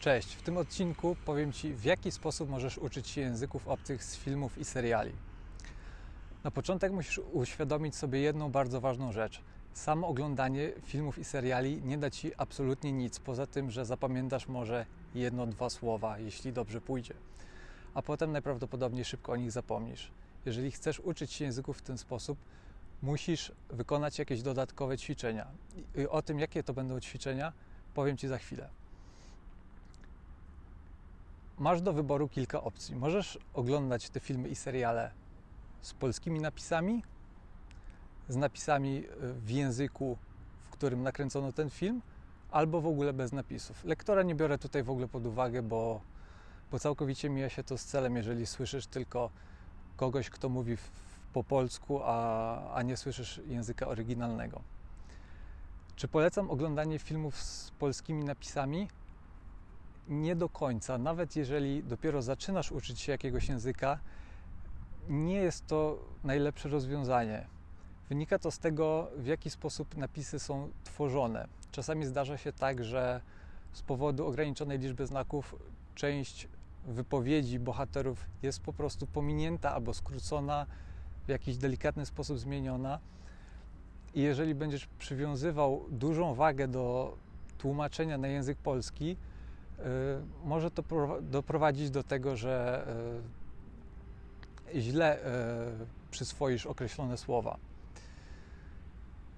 Cześć, w tym odcinku powiem Ci, w jaki sposób możesz uczyć się języków obcych z filmów i seriali. Na początek musisz uświadomić sobie jedną bardzo ważną rzecz. Samo oglądanie filmów i seriali nie da Ci absolutnie nic, poza tym, że zapamiętasz może jedno, dwa słowa, jeśli dobrze pójdzie. A potem najprawdopodobniej szybko o nich zapomnisz. Jeżeli chcesz uczyć się języków w ten sposób, musisz wykonać jakieś dodatkowe ćwiczenia. I o tym, jakie to będą ćwiczenia, powiem Ci za chwilę masz do wyboru kilka opcji. Możesz oglądać te filmy i seriale z polskimi napisami, z napisami e, w języku, w którym nakręcono ten film, albo w ogóle bez napisów. Lektora nie biorę tutaj w ogóle pod uwagę, bo, bo całkowicie mija się to z celem, jeżeli słyszysz tylko kogoś, kto mówi w, po polsku, a, a nie słyszysz języka oryginalnego. Czy polecam oglądanie filmów z polskimi napisami? Nie do końca, nawet jeżeli dopiero zaczynasz uczyć się jakiegoś języka, nie jest to najlepsze rozwiązanie. Wynika to z tego, w jaki sposób napisy są tworzone. Czasami zdarza się tak, że z powodu ograniczonej liczby znaków część wypowiedzi bohaterów jest po prostu pominięta albo skrócona, w jakiś delikatny sposób zmieniona. I jeżeli będziesz przywiązywał dużą wagę do tłumaczenia na język polski, może to doprowadzić do tego, że y, źle y, przyswoisz określone słowa.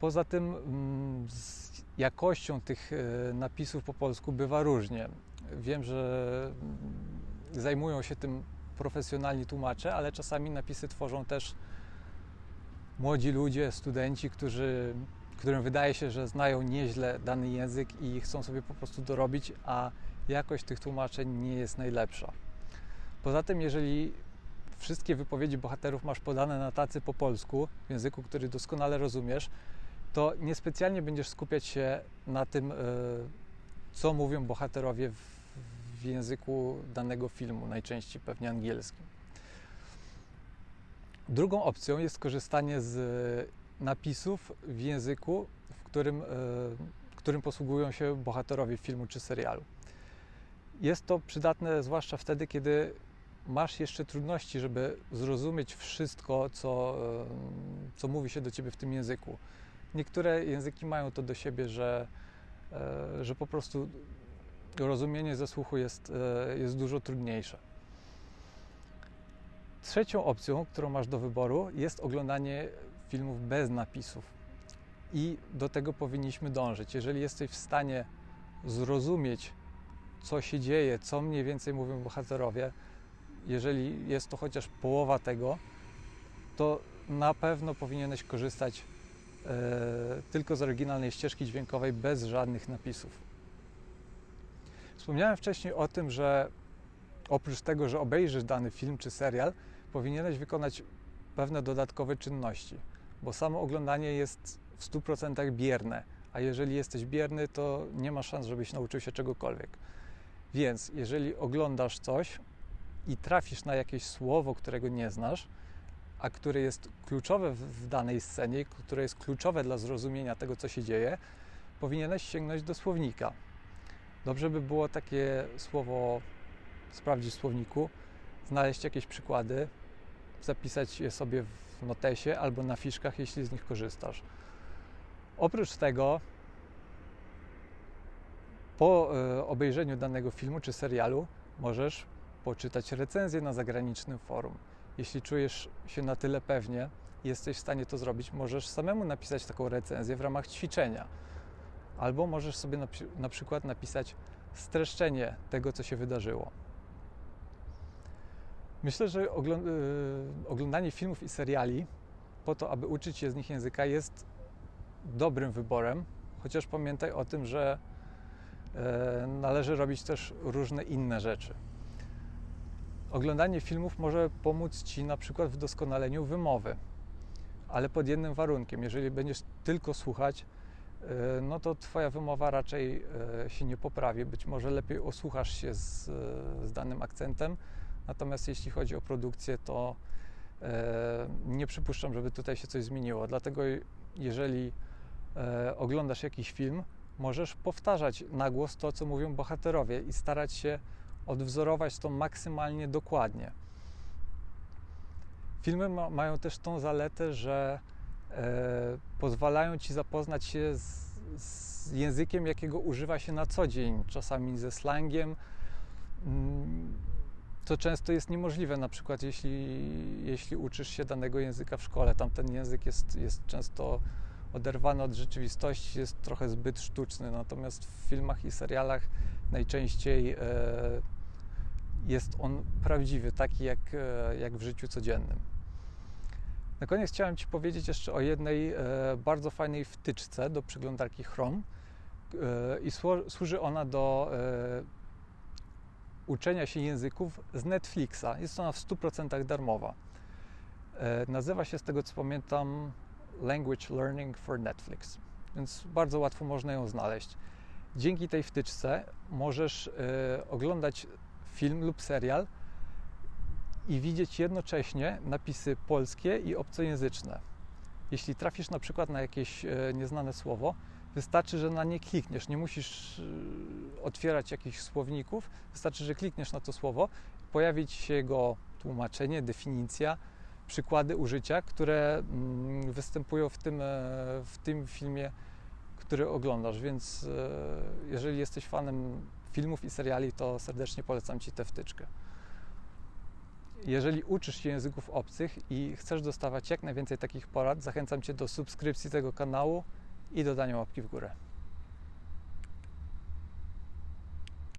Poza tym mm, z jakością tych napisów po polsku bywa różnie. Wiem, że mm, zajmują się tym profesjonalni tłumacze, ale czasami napisy tworzą też młodzi ludzie, studenci, którzy, którym wydaje się, że znają nieźle dany język i chcą sobie po prostu dorobić, a jakość tych tłumaczeń nie jest najlepsza. Poza tym, jeżeli wszystkie wypowiedzi bohaterów masz podane na tacy po polsku, w języku, który doskonale rozumiesz, to niespecjalnie będziesz skupiać się na tym, e, co mówią bohaterowie w języku danego filmu, najczęściej pewnie angielskim. Drugą opcją jest korzystanie z napisów w języku, w którym, e, którym posługują się bohaterowie filmu czy serialu. Jest to przydatne zwłaszcza wtedy, kiedy masz jeszcze trudności, żeby zrozumieć wszystko, co, co mówi się do ciebie w tym języku. Niektóre języki mają to do siebie, że, e, że po prostu rozumienie ze słuchu jest, e, jest dużo trudniejsze. Trzecią opcją, którą masz do wyboru, jest oglądanie filmów bez napisów. I do tego powinniśmy dążyć. Jeżeli jesteś w stanie zrozumieć co się dzieje, co mniej więcej mówią bohaterowie, jeżeli jest to chociaż połowa tego, to na pewno powinieneś korzystać e, tylko z oryginalnej ścieżki dźwiękowej bez żadnych napisów. Wspomniałem wcześniej o tym, że oprócz tego, że obejrzysz dany film czy serial, powinieneś wykonać pewne dodatkowe czynności, bo samo oglądanie jest w 100% bierne, a jeżeli jesteś bierny, to nie ma szans, żebyś nauczył się czegokolwiek. Więc jeżeli oglądasz coś i trafisz na jakieś słowo, którego nie znasz, a które jest kluczowe w danej scenie, które jest kluczowe dla zrozumienia tego, co się dzieje, powinieneś sięgnąć do słownika. Dobrze by było takie słowo sprawdzić w słowniku, znaleźć jakieś przykłady, zapisać je sobie w notesie albo na fiszkach, jeśli z nich korzystasz. Oprócz tego po e, obejrzeniu danego filmu czy serialu możesz poczytać recenzję na zagranicznym forum. Jeśli czujesz się na tyle pewnie, jesteś w stanie to zrobić, możesz samemu napisać taką recenzję w ramach ćwiczenia. Albo możesz sobie na, na przykład napisać streszczenie tego, co się wydarzyło. Myślę, że e, oglądanie filmów i seriali po to, aby uczyć się z nich języka, jest dobrym wyborem, chociaż pamiętaj o tym, że należy robić też różne inne rzeczy. Oglądanie filmów może pomóc Ci na przykład w doskonaleniu wymowy, ale pod jednym warunkiem. Jeżeli będziesz tylko słuchać, e, no to Twoja wymowa raczej e, się nie poprawi. Być może lepiej osłuchasz się z, z danym akcentem, natomiast jeśli chodzi o produkcję, to nie przypuszczam, żeby tutaj się coś zmieniło. Dlatego jeżeli oglądasz jakiś film, możesz powtarzać na głos to, co mówią bohaterowie i starać się odwzorować to maksymalnie dokładnie. Filmy ma, mają też tą zaletę, że e, pozwalają ci zapoznać się z, z, językiem, jakiego używa się na co dzień, czasami ze slangiem. Mm, to często jest niemożliwe, na przykład jeśli, jeśli uczysz się danego języka w szkole. Tam ten język jest, jest często oderwany od rzeczywistości, jest trochę zbyt sztuczny, natomiast w filmach i serialach najczęściej e, jest on prawdziwy, taki jak, e, jak w życiu codziennym. Na koniec chciałem Ci powiedzieć jeszcze o jednej e, bardzo fajnej wtyczce do przeglądarki Chrome i służy ona do uczenia się języków z Netflixa. Jest ona w 100% darmowa. Nazywa się, z tego co pamiętam, Language Learning for Netflix, więc bardzo łatwo można ją znaleźć. Dzięki tej wtyczce możesz y, oglądać film lub serial i widzieć jednocześnie napisy polskie i obcojęzyczne. Jeśli trafisz na przykład na jakieś y, nieznane słowo, wystarczy, że na nie klikniesz. Nie musisz y, otwierać jakichś słowników, wystarczy, że klikniesz na to słowo, pojawi się jego tłumaczenie, definicja, przykłady użycia, które mm, występują w tym, e, w tym filmie, który oglądasz. Więc e, jeżeli jesteś fanem filmów i seriali, to serdecznie polecam Ci tę wtyczkę. Jeżeli uczysz się języków obcych i chcesz dostawać jak najwięcej takich porad, zachęcam Cię do subskrypcji tego kanału i dodania łapki w górę.